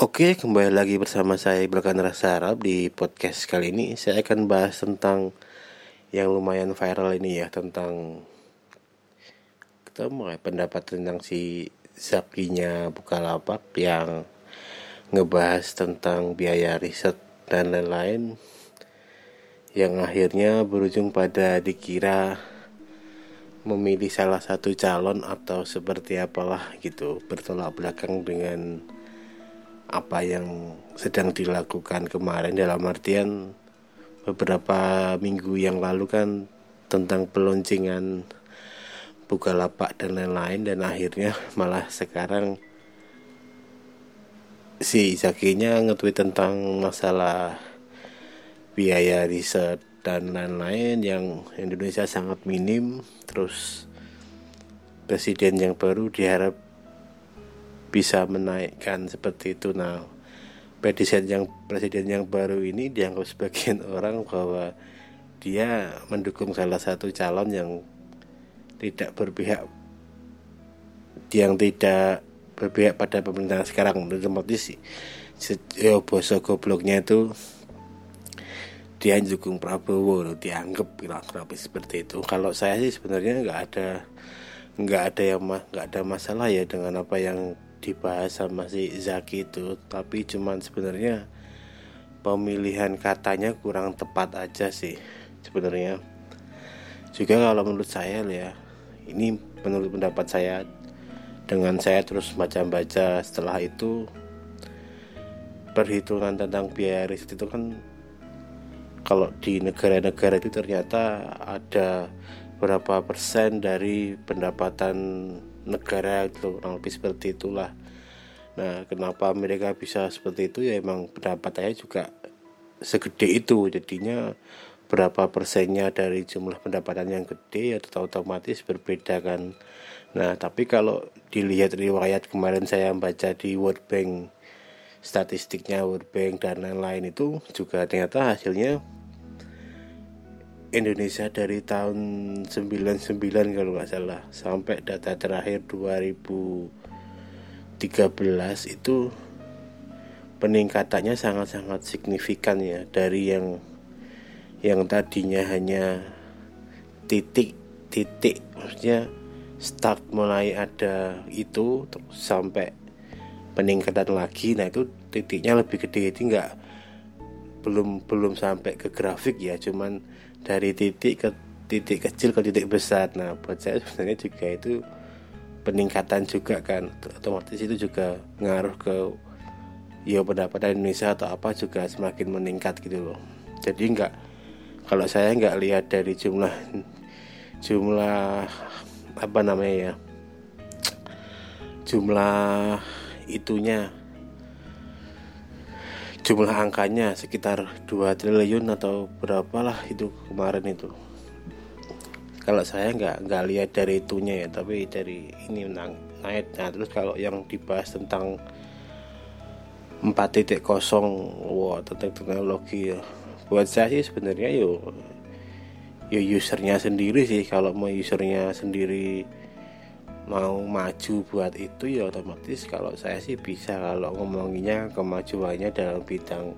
Oke, kembali lagi bersama saya Belkan Rasa Arab di podcast kali ini. Saya akan bahas tentang yang lumayan viral ini ya tentang mulai pendapat tentang si Zakinya Bukalapak yang ngebahas tentang biaya riset dan lain-lain yang akhirnya berujung pada dikira memilih salah satu calon atau seperti apalah gitu bertolak belakang dengan apa yang sedang dilakukan kemarin dalam artian beberapa minggu yang lalu kan tentang peluncingan buka lapak dan lain-lain dan akhirnya malah sekarang si Zakinya ngetweet tentang masalah biaya riset dan lain-lain yang Indonesia sangat minim. Terus presiden yang baru diharap bisa menaikkan seperti itu. Nah presiden yang presiden yang baru ini dianggap sebagian orang bahwa dia mendukung salah satu calon yang tidak berpihak yang tidak berpihak pada pemerintahan sekarang. Otomatis ya boso gobloknya itu dia dukung Prabowo dianggap kurang lebih seperti itu. Kalau saya sih sebenarnya nggak ada nggak ada yang nggak ada masalah ya dengan apa yang dibahas sama si Zaki itu tapi cuman sebenarnya pemilihan katanya kurang tepat aja sih sebenarnya. Juga kalau menurut saya ya ini menurut pendapat saya dengan saya terus baca-baca setelah itu perhitungan tentang biaya riset itu kan kalau di negara-negara itu ternyata ada berapa persen dari pendapatan negara itu kurang lebih seperti itulah. Nah kenapa mereka bisa seperti itu? Ya emang pendapatannya juga segede itu. Jadinya berapa persennya dari jumlah pendapatan yang gede ya otomatis berbeda kan. Nah tapi kalau dilihat riwayat kemarin saya baca di World Bank statistiknya World Bank dan lain-lain itu juga ternyata hasilnya Indonesia dari tahun 99 kalau nggak salah. Sampai data terakhir 2013 itu peningkatannya sangat-sangat signifikan ya. Dari yang yang tadinya hanya titik titik maksudnya start mulai ada itu sampai peningkatan lagi. Nah itu titiknya lebih gede. Jadi nggak belum belum sampai ke grafik ya. Cuman dari titik ke titik kecil ke titik besar. Nah buat saya sebenarnya juga itu peningkatan juga kan. Otomatis itu juga ngaruh ke ya pendapatan Indonesia atau apa juga semakin meningkat gitu loh. Jadi nggak kalau saya nggak lihat dari jumlah jumlah apa namanya ya jumlah itunya jumlah angkanya sekitar 2 triliun atau berapalah itu kemarin itu. Kalau saya nggak nggak lihat dari itunya ya tapi dari ini nang naik. Nah terus kalau yang dibahas tentang 4.0 wow tentang teknologi ya. Buat saya sih sebenarnya yo yo usernya sendiri sih. Kalau mau usernya sendiri mau maju buat itu ya otomatis kalau saya sih bisa kalau ngomonginya kemajuannya dalam bidang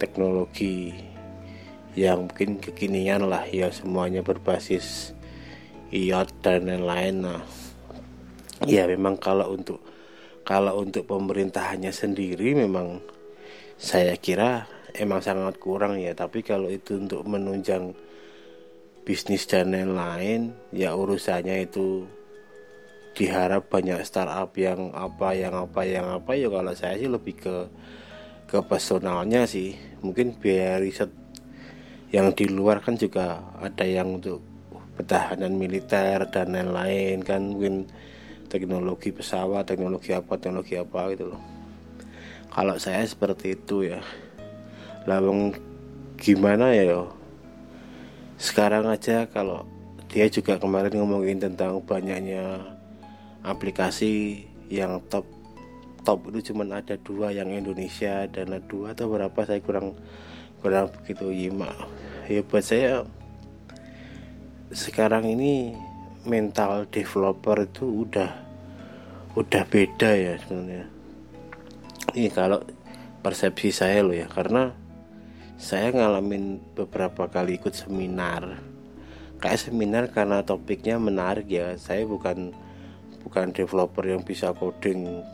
teknologi yang mungkin kekinian lah ya semuanya berbasis iot dan lain-lain. Nah ya memang kalau untuk kalau untuk pemerintahannya sendiri memang saya kira emang sangat kurang ya. Tapi kalau itu untuk menunjang bisnis dan lain-lain ya urusannya itu diharap banyak startup yang apa yang apa yang apa. Ya kalau saya sih lebih ke ke personalnya sih. Mungkin biaya riset yang di luar kan juga ada yang untuk pertahanan militer dan lain-lain kan. Mungkin teknologi pesawat teknologi apa teknologi apa gitu loh. Kalau saya seperti itu ya. Lawang gimana ya yo? Sekarang aja kalau dia juga kemarin ngomongin tentang banyaknya aplikasi yang top top itu cuma ada dua yang Indonesia dan ada dua atau berapa saya kurang kurang begitu yimak ya buat saya sekarang ini mental developer itu udah udah beda ya sebenarnya. Ini kalau persepsi saya loh ya karena saya ngalamin beberapa kali ikut seminar. Kayak seminar karena topiknya menarik ya saya bukan bukan developer yang bisa coding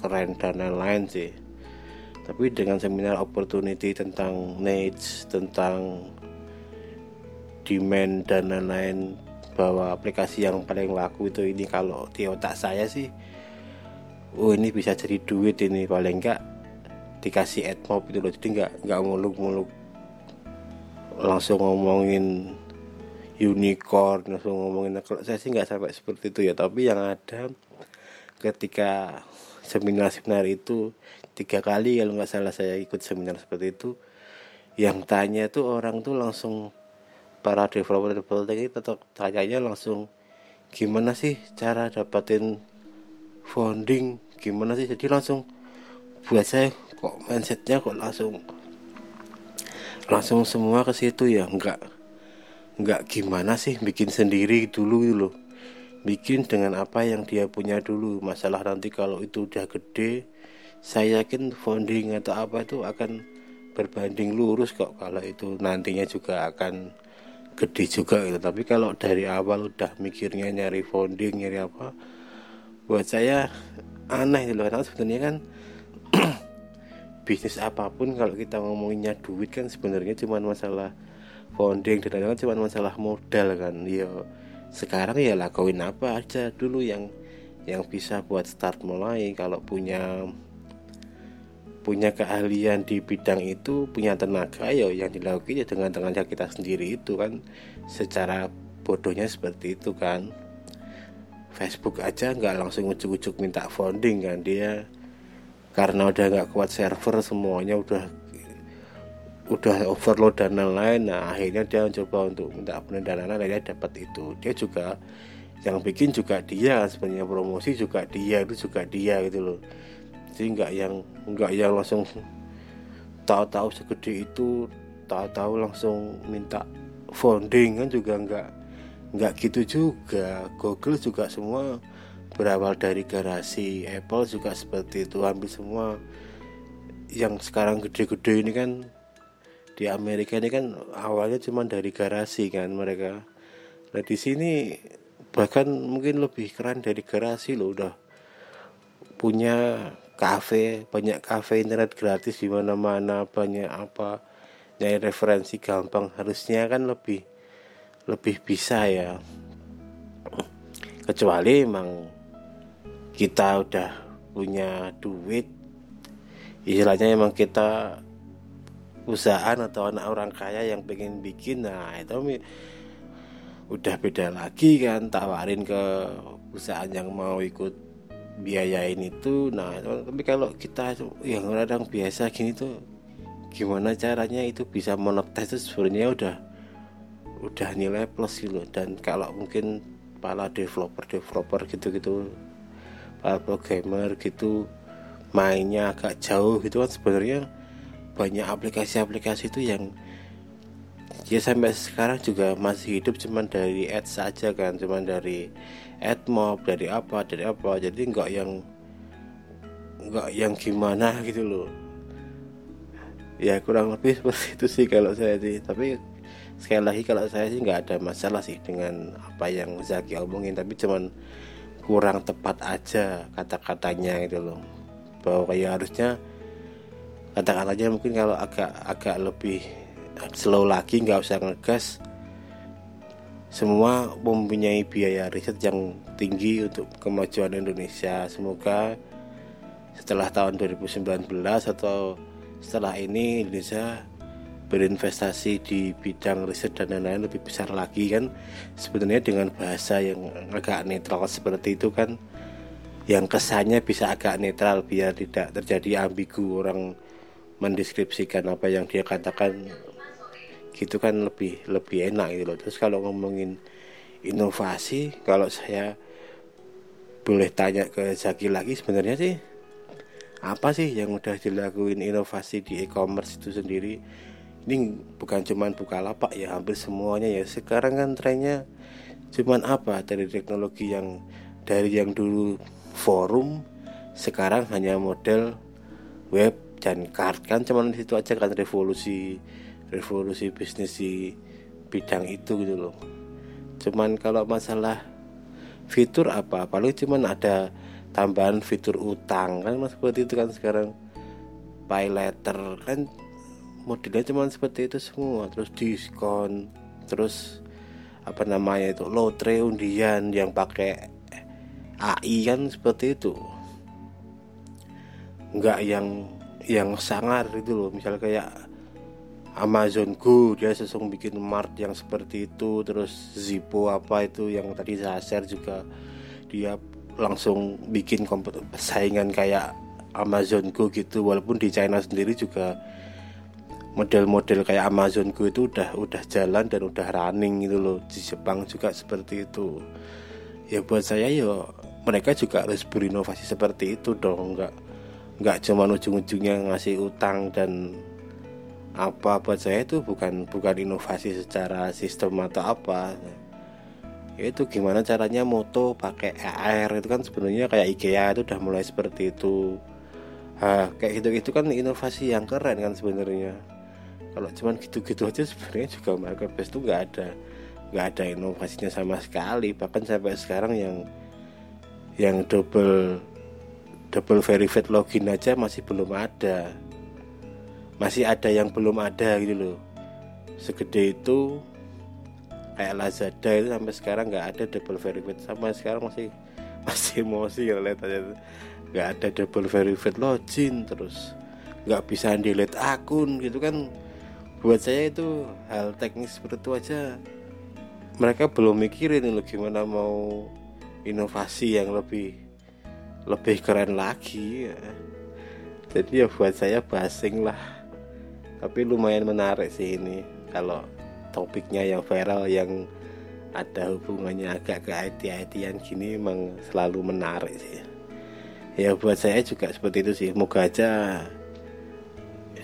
keren dan lain-lain sih. Tapi dengan seminar opportunity tentang needs tentang demand dan lain-lain bahwa aplikasi yang paling laku itu ini kalau di otak saya sih oh ini bisa jadi duit ini. Paling enggak dikasih admob itu loh. Jadi nggak nggak muluk-muluk langsung ngomongin unicorn langsung ngomongin kalau saya sih nggak sampai seperti itu ya tapi yang ada ketika seminar-seminar itu tiga kali kalau nggak salah saya ikut seminar seperti itu yang tanya tuh orang tuh langsung para developer developer ini tetap tanyanya langsung gimana sih cara dapatin founding gimana sih? Jadi langsung buat saya kok mindsetnya kok langsung langsung semua ke situ ya enggak enggak gimana sih bikin sendiri dulu loh. Bikin dengan apa yang dia punya dulu. Masalah nanti kalau itu udah gede saya yakin founding atau apa itu akan berbanding lurus kok kalau itu nantinya juga akan gede juga gitu. Tapi kalau dari awal udah mikirnya nyari founding nyari apa buat saya aneh gitu karena sebenarnya kan bisnis apa pun kalau kita ngomonginnya duit kan sebenarnya cuma masalah founding dan lain-lain cuma masalah modal kan. Ya sekarang ya lakuin apa aja dulu yang yang bisa buat start mulai. Kalau punya punya keahlian di bidang itu punya tenaga ya yang dilakukan ya dengan tenaga kita sendiri itu kan. Secara bodohnya seperti itu kan. Facebook aja nggak langsung ujuk-ujuk minta founding kan. Dia karena udah nggak kuat server semuanya udah udah overload dan lain-lain nah akhirnya dia mencoba untuk minta pendanaan dia dapat itu. Dia juga yang bikin juga dia sebenarnya promosi juga dia itu juga dia gitu loh. Jadi nggak yang nggak yang langsung tahu-tahu segede itu tahu-tahu langsung minta founding kan juga nggak nggak gitu juga. Google juga semua berawal dari garasi Apple juga seperti itu hampir semua yang sekarang gede-gede ini kan di Amerika ini kan awalnya cuma dari garasi kan mereka. Nah di sini bahkan mungkin lebih keren dari garasi loh udah punya kafe banyak kafe internet gratis di mana-mana banyak apa nyari referensi gampang. Harusnya kan lebih lebih bisa ya. Kecuali emang kita udah punya duit istilahnya emang kita usahaan atau anak orang kaya yang pengen bikin nah itu udah beda lagi kan tawarin ke perusahaan yang mau ikut biayain itu nah tapi kalau kita yang orang biasa gini tuh gimana caranya itu bisa monetize itu sebenarnya udah udah nilai plus gitu dan kalau mungkin para developer developer gitu gitu para programmer gitu mainnya agak jauh gitu kan sebenarnya banyak aplikasi-aplikasi itu yang ya sampai sekarang juga masih hidup cuman dari ads saja kan cuman dari AdMob dari apa dari apa. Jadi nggak yang nggak yang gimana gitu loh. Ya kurang lebih seperti itu sih kalau saya sih. Tapi sekali lagi kalau saya sih nggak ada masalah sih dengan apa yang Zaki omongin. Tapi cuman kurang tepat aja kata-katanya gitu loh. Bahwa kayak harusnya kata-katanya mungkin kalau agak agak lebih slow lagi nggak usah ngegas semua mempunyai biaya riset yang tinggi untuk kemajuan Indonesia. Semoga setelah tahun 2019 atau setelah ini Indonesia berinvestasi di bidang riset dan lain-lain lebih besar lagi kan? Sebenarnya dengan bahasa yang agak netral seperti itu kan? Yang kesannya bisa agak netral biar tidak terjadi ambigu orang mendeskripsikan apa yang dia katakan gitu kan lebih lebih enak gitu loh. Terus kalau ngomongin inovasi kalau saya boleh tanya ke Zaki lagi sebenarnya sih apa sih yang udah dilakuin inovasi di e-commerce itu sendiri? Ini bukan cuman buka lapak ya hampir semuanya ya. Sekarang kan trennya cuman apa? Dari teknologi yang dari yang dulu forum sekarang hanya model web dan card kan cuman itu aja kan revolusi revolusi bisnis di bidang itu gitu loh. Cuman kalau masalah fitur apa? Paling cuman ada tambahan fitur utang kan seperti itu kan sekarang. Pay letter kan modelnya cuman seperti itu semua. Terus diskon terus apa namanya itu lotre undian yang pakai AI kan seperti itu. Nggak yang yang sangar itu loh. Misalnya kayak Amazon Go dia sesung bikin mart yang seperti itu. Terus Zippo apa itu yang tadi saya share juga dia langsung bikin saingan kayak Amazon Go gitu. Walaupun di China sendiri juga model-model kayak Amazon Go itu udah udah jalan dan udah running gitu loh. Di Jepang juga seperti itu. Ya buat saya ya mereka juga harus berinovasi seperti itu dong nggak nggak cuma ujung-ujungnya ngasih utang dan apa buat saya itu bukan bukan inovasi secara sistem atau apa. Ya itu gimana caranya moto pakai air itu kan sebenarnya kayak IKEA itu udah mulai seperti itu. Nah, kayak gitu itu kan inovasi yang keren kan sebenarnya. Kalau cuman gitu-gitu aja sebenarnya juga marketplace tuh nggak ada nggak ada inovasinya sama sekali. Bahkan sampai sekarang yang yang double double verified login aja masih belum ada. Masih ada yang belum ada gitu loh. Segede itu kayak Lazada itu sampai sekarang nggak ada double verified. Sama sekarang masih masih emosi ya lihat aja nggak ada double verified login terus. Nggak bisa delete akun gitu kan. Buat saya itu hal teknis seperti itu aja. Mereka belum mikirin loh gimana mau inovasi yang lebih lebih keren lagi ya. jadi ya buat saya basing lah. Tapi lumayan menarik sih ini. Kalau topiknya yang viral yang ada hubungannya agak ke IT ITan gini emang selalu menarik sih. Ya buat saya juga seperti itu sih. Moga aja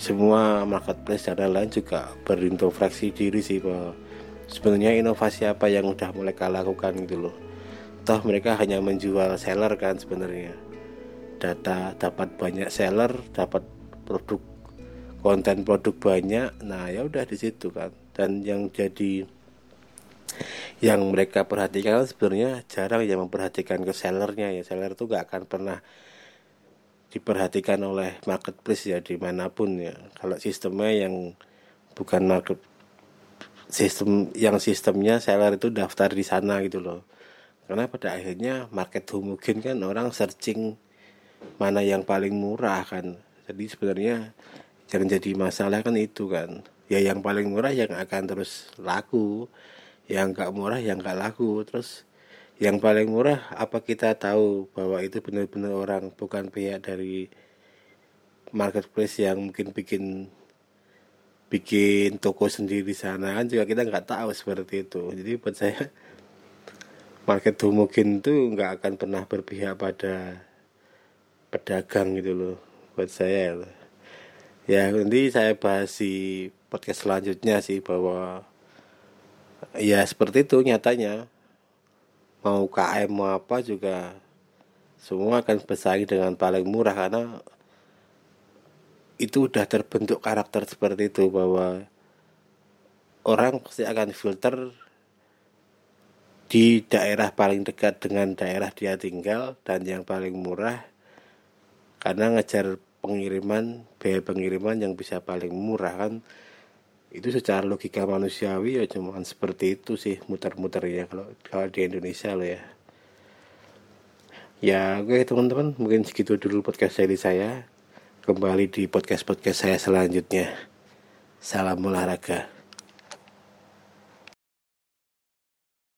semua marketplace dan lain-lain juga berintrospeksi diri sih bahwa sebenarnya inovasi apa yang udah mereka lakukan gitu loh toh mereka hanya menjual seller kan sebenarnya. Data dapat banyak seller dapat produk konten produk banyak. Nah ya udah di situ kan. Dan yang jadi yang mereka perhatikan sebenarnya jarang yang memperhatikan ke sellernya ya. Seller tuh gak akan pernah diperhatikan oleh marketplace ya di mana pun ya. Kalau sistemnya yang bukan market sistem yang sistemnya seller itu daftar di sana gitu loh karena pada akhirnya market homogen kan orang searching mana yang paling murah kan. Jadi sebenarnya yang jadi masalah kan itu kan. Ya yang paling murah yang akan terus laku yang gak murah yang gak laku. Terus yang paling murah apa kita tahu bahwa itu benar-benar orang bukan pihak dari marketplace yang mungkin bikin bikin toko sendiri di sana kan juga kita nggak tahu seperti itu. Jadi buat saya market mungkin tuh nggak akan pernah berpihak pada pedagang gitu loh buat saya ya nanti saya bahas di podcast selanjutnya sih bahwa ya seperti itu nyatanya. Mau KM mau apa juga semua akan bersaing dengan paling murah karena itu udah terbentuk karakter seperti itu bahwa orang pasti akan filter di daerah paling dekat dengan daerah dia tinggal dan yang paling murah karena ngejar pengiriman biaya pengiriman yang bisa paling murah kan itu secara logika manusiawi ya cuma seperti itu sih muter-muter ya kalau kalau di Indonesia loh ya. Ya oke teman-teman mungkin segitu dulu podcast dari saya. Kembali di podcast podcast saya selanjutnya. Salam olahraga